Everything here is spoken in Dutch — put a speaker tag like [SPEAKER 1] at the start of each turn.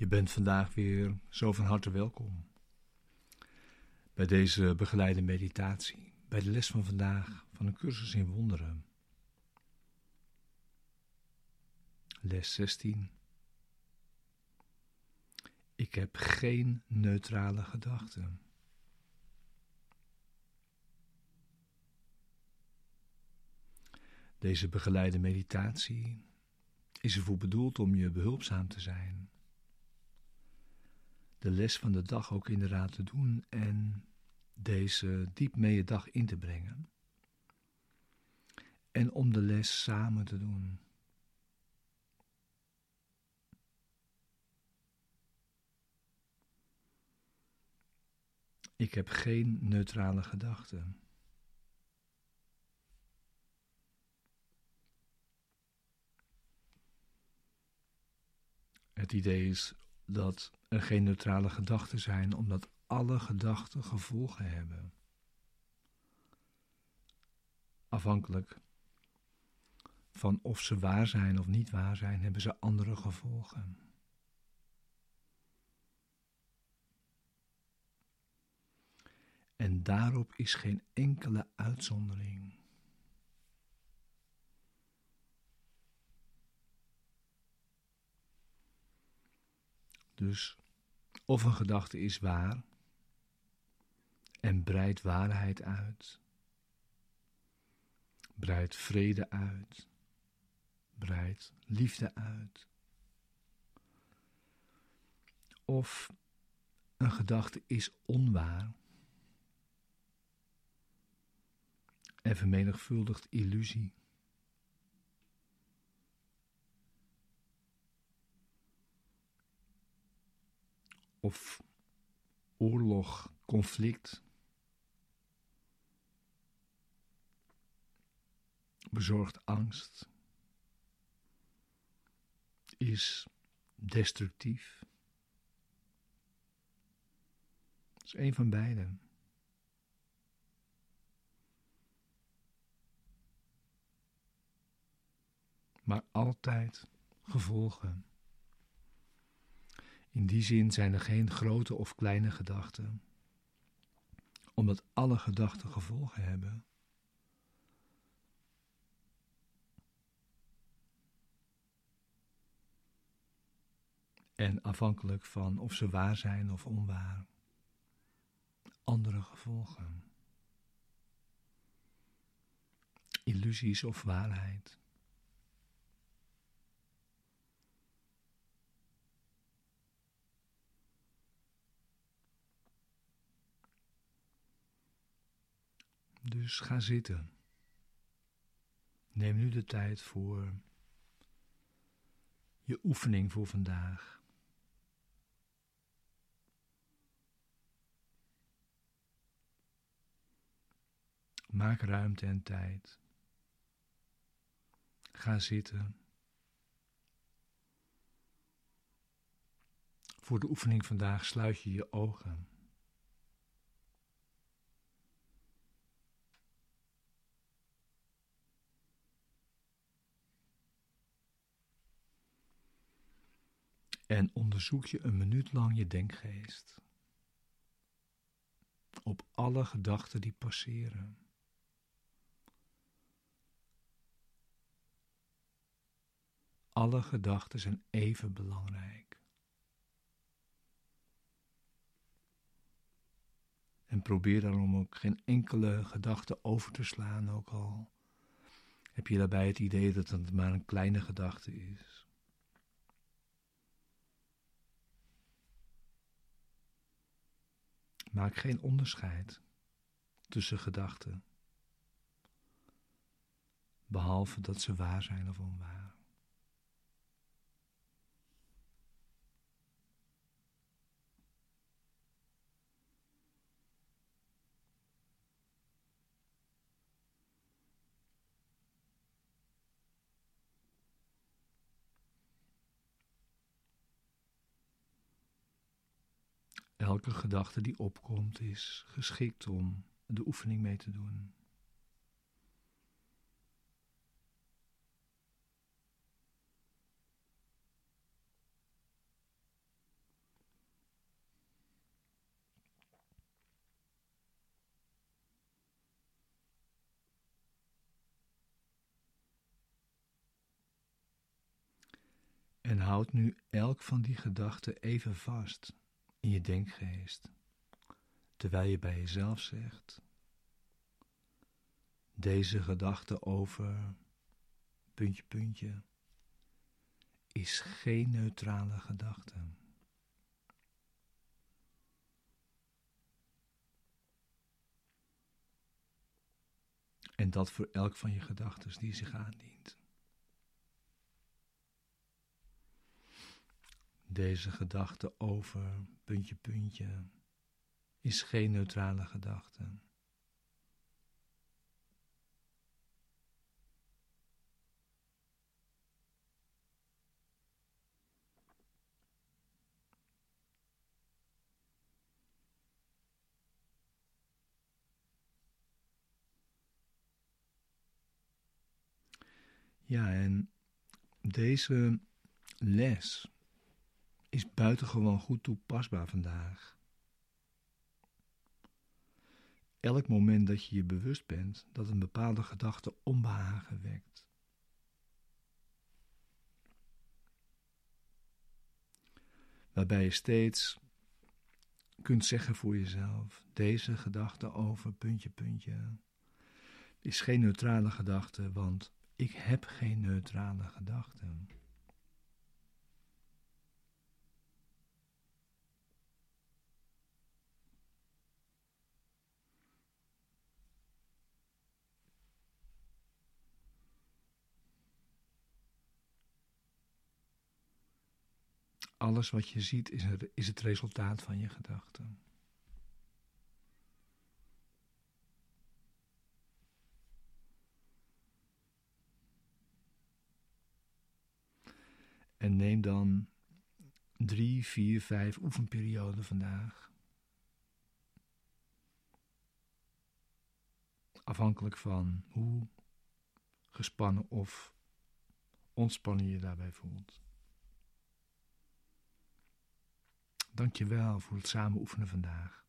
[SPEAKER 1] Je bent vandaag weer zo van harte welkom bij deze begeleide meditatie, bij de les van vandaag van een cursus in wonderen. Les 16. Ik heb geen neutrale gedachten. Deze begeleide meditatie is ervoor bedoeld om je behulpzaam te zijn. De les van de dag ook inderdaad te doen en deze diep mee dag in te brengen. En om de les samen te doen. Ik heb geen neutrale gedachten. Het idee is dat er geen neutrale gedachten zijn, omdat alle gedachten gevolgen hebben. Afhankelijk van of ze waar zijn of niet waar zijn, hebben ze andere gevolgen. En daarop is geen enkele uitzondering. Dus of een gedachte is waar en breidt waarheid uit, breidt vrede uit, breidt liefde uit. Of een gedachte is onwaar en vermenigvuldigt illusie. Of oorlog, conflict, bezorgd angst is destructief. Het is een van beiden. Maar altijd gevolgen. In die zin zijn er geen grote of kleine gedachten, omdat alle gedachten gevolgen hebben. En afhankelijk van of ze waar zijn of onwaar, andere gevolgen. Illusies of waarheid. Dus ga zitten. Neem nu de tijd voor je oefening voor vandaag. Maak ruimte en tijd. Ga zitten. Voor de oefening vandaag sluit je je ogen. En onderzoek je een minuut lang je denkgeest. Op alle gedachten die passeren. Alle gedachten zijn even belangrijk. En probeer daarom ook geen enkele gedachte over te slaan, ook al heb je daarbij het idee dat het maar een kleine gedachte is. Maak geen onderscheid tussen gedachten, behalve dat ze waar zijn of onwaar. elke gedachte die opkomt is geschikt om de oefening mee te doen. En houd nu elk van die gedachten even vast in je denkgeest, terwijl je bij jezelf zegt: Deze gedachte over puntje, puntje is geen neutrale gedachte. En dat voor elk van je gedachten die zich aandient. Deze gedachte over puntje, puntje is geen neutrale gedachte. Ja, en deze les is buitengewoon goed toepasbaar vandaag. Elk moment dat je je bewust bent dat een bepaalde gedachte onbehagen wekt. Waarbij je steeds kunt zeggen voor jezelf: deze gedachte over puntje, puntje is geen neutrale gedachte, want ik heb geen neutrale gedachten. Alles wat je ziet is, is het resultaat van je gedachten. En neem dan drie, vier, vijf oefenperioden vandaag. Afhankelijk van hoe gespannen of ontspannen je daarbij voelt. Dank je wel voor het samen oefenen vandaag.